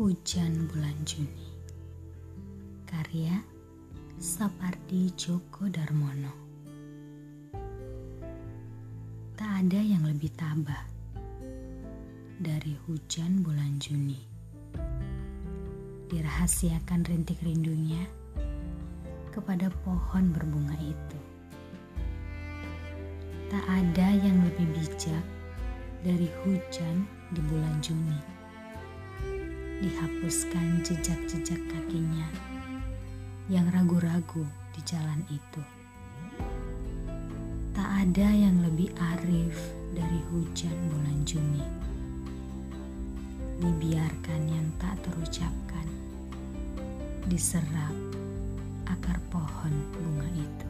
Hujan Bulan Juni. Karya Sapardi Djoko Darmono. Tak ada yang lebih tabah dari hujan bulan Juni. Dirahasiakan rintik rindunya kepada pohon berbunga itu. Tak ada yang lebih bijak dari hujan di bulan Juni dihapuskan jejak-jejak kakinya yang ragu-ragu di jalan itu. Tak ada yang lebih arif dari hujan bulan Juni. Dibiarkan yang tak terucapkan, diserap akar pohon bunga itu.